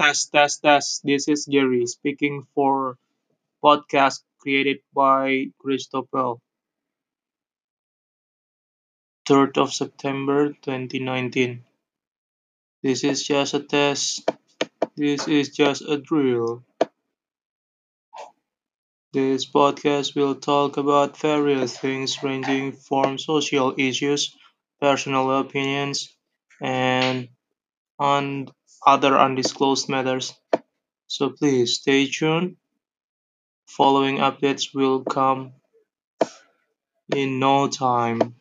Test, test, test. This is Gary speaking for podcast created by Christopel, 3rd of September 2019. This is just a test. This is just a drill. This podcast will talk about various things ranging from social issues, personal opinions, and on other undisclosed matters. So please stay tuned. Following updates will come in no time.